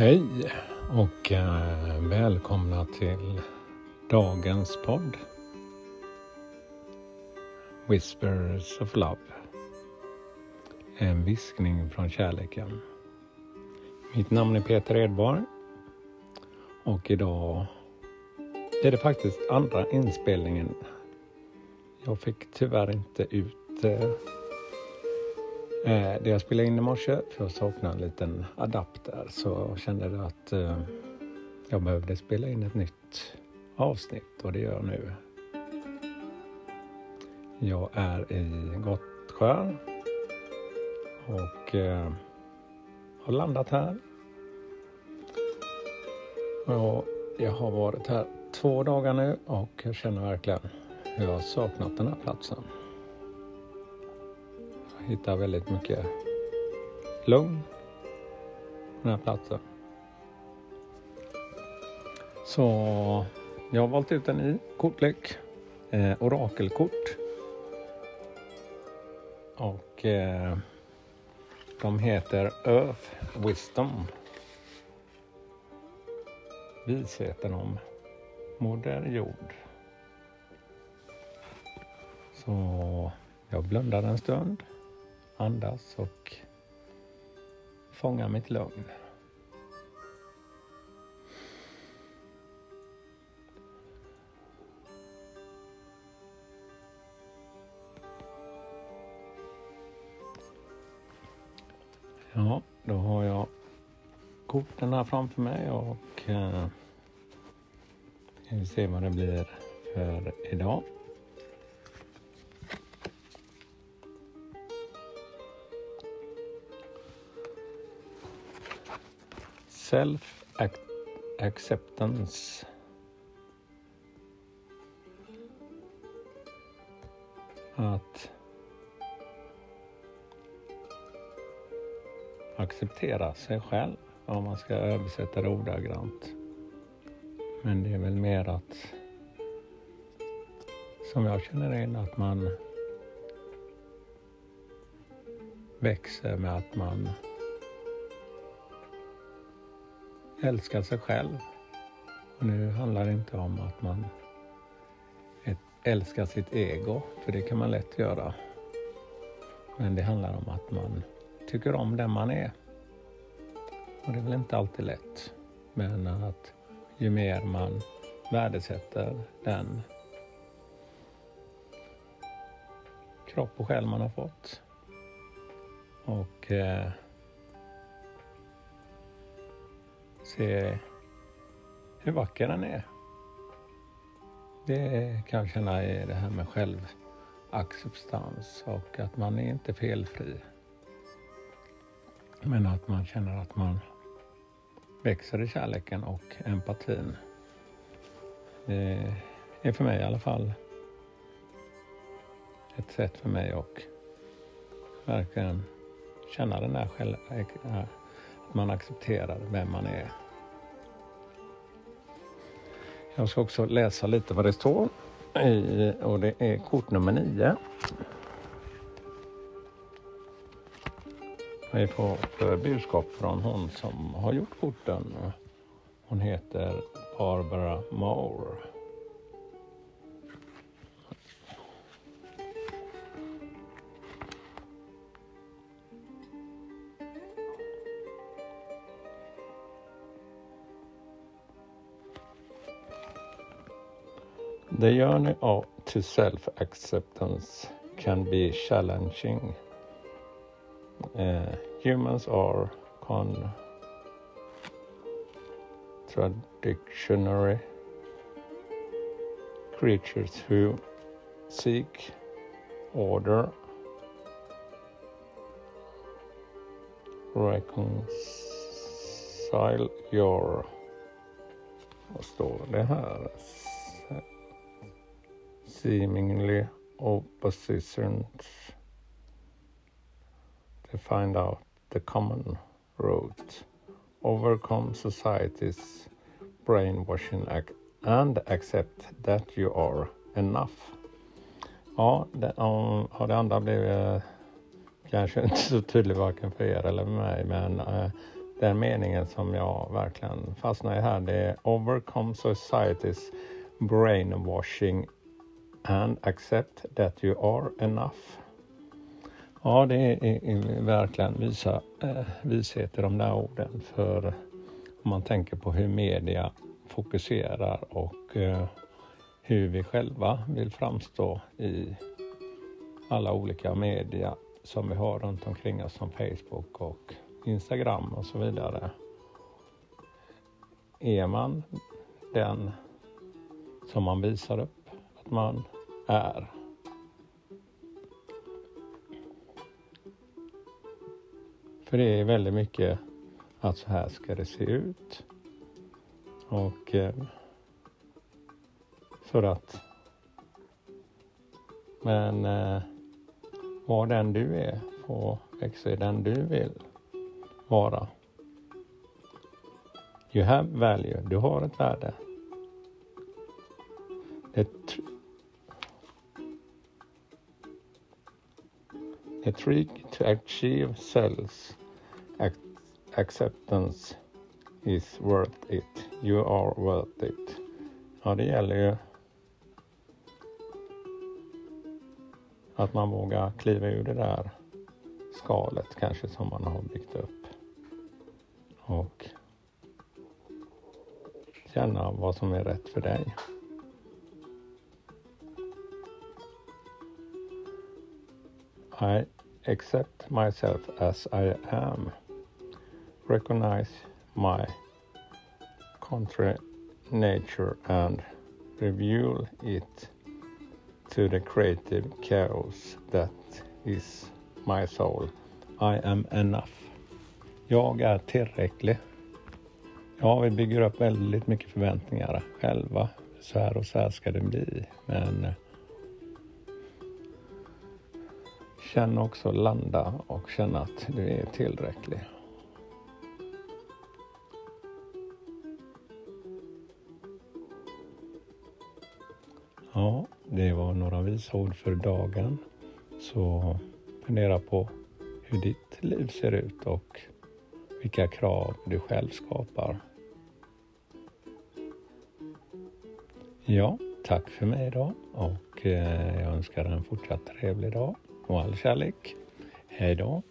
Hej och eh, välkomna till dagens podd. Whispers of Love. En viskning från kärleken. Mitt namn är Peter Edborg och idag är det faktiskt andra inspelningen. Jag fick tyvärr inte ut eh, Eh, det jag spelade in i morse, för jag saknade en liten adapter, så kände jag att eh, jag behövde spela in ett nytt avsnitt och det gör jag nu. Jag är i Gottsjö och eh, har landat här. Och jag har varit här två dagar nu och jag känner verkligen hur jag har saknat den här platsen hittar väldigt mycket lugn på den här platsen. Så jag har valt ut en ny kortlek, eh, orakelkort. Och eh, de heter Earth Wisdom. Visheten om Moder Jord. Så jag blundar en stund andas och fånga mitt lugn. Ja, då har jag korten här framför mig och eh, vi se vad det blir för idag. Self acceptance. Att acceptera sig själv om man ska översätta det ordagrant. Men det är väl mer att som jag känner in att man växer med att man älska sig själv. Och nu handlar det inte om att man älskar sitt ego, för det kan man lätt göra. Men det handlar om att man tycker om den man är. Och det är väl inte alltid lätt. Men att ju mer man värdesätter den kropp och själ man har fått och eh, se hur vacker den är. Det kan jag känna är det här med självacceptans och att man är inte felfri. Men att man känner att man växer i kärleken och empatin. Det är för mig i alla fall ett sätt för mig att verkligen känna den där själv, att man accepterar vem man är. Jag ska också läsa lite vad det står i, och det är kort nummer nio. Vi får för budskap från hon som har gjort korten. Hon heter Barbara Moore. The journey of, to self acceptance can be challenging. Uh, humans are contradictory creatures who seek order, reconcile your... Vad står det här? Seemingly oppositions to find out the common route overcome society's brainwashing act and accept that you are enough. Ja, det, om, har det andra blivit eh, kanske inte så tydligt varken för er eller för mig, men eh, den meningen som jag verkligen fastnar i här det är Overcome society's brainwashing and accept that you are enough. Ja, det är, är verkligen visa, eh, vishet i de där orden för om man tänker på hur media fokuserar och eh, hur vi själva vill framstå i alla olika media som vi har runt omkring oss som Facebook och Instagram och så vidare. Är man den som man visar upp man är? För det är väldigt mycket att så här ska det se ut. Och eh, för att men eh, var den du är och växa i den du vill vara. You have value. Du har ett värde. Det A trick to achieve self acceptance is worth it. You are worth it. Ja, det gäller ju att man vågar kliva ur det där skalet kanske som man har byggt upp. Och känna vad som är rätt för dig. Nej, accept myself as I am. Recognize my contrary nature and reveal it to the creative chaos that is my soul. I am enough. Jag är tillräcklig. Ja, vi bygger upp väldigt mycket förväntningar själva. Så här och så här ska det bli. Men känn också landa och känna att du är tillräcklig. Ja, det var några visa ord för dagen. Så fundera på hur ditt liv ser ut och vilka krav du själv skapar. Ja, tack för mig idag och eh, jag önskar en fortsatt trevlig dag och all kärlek. Hej då!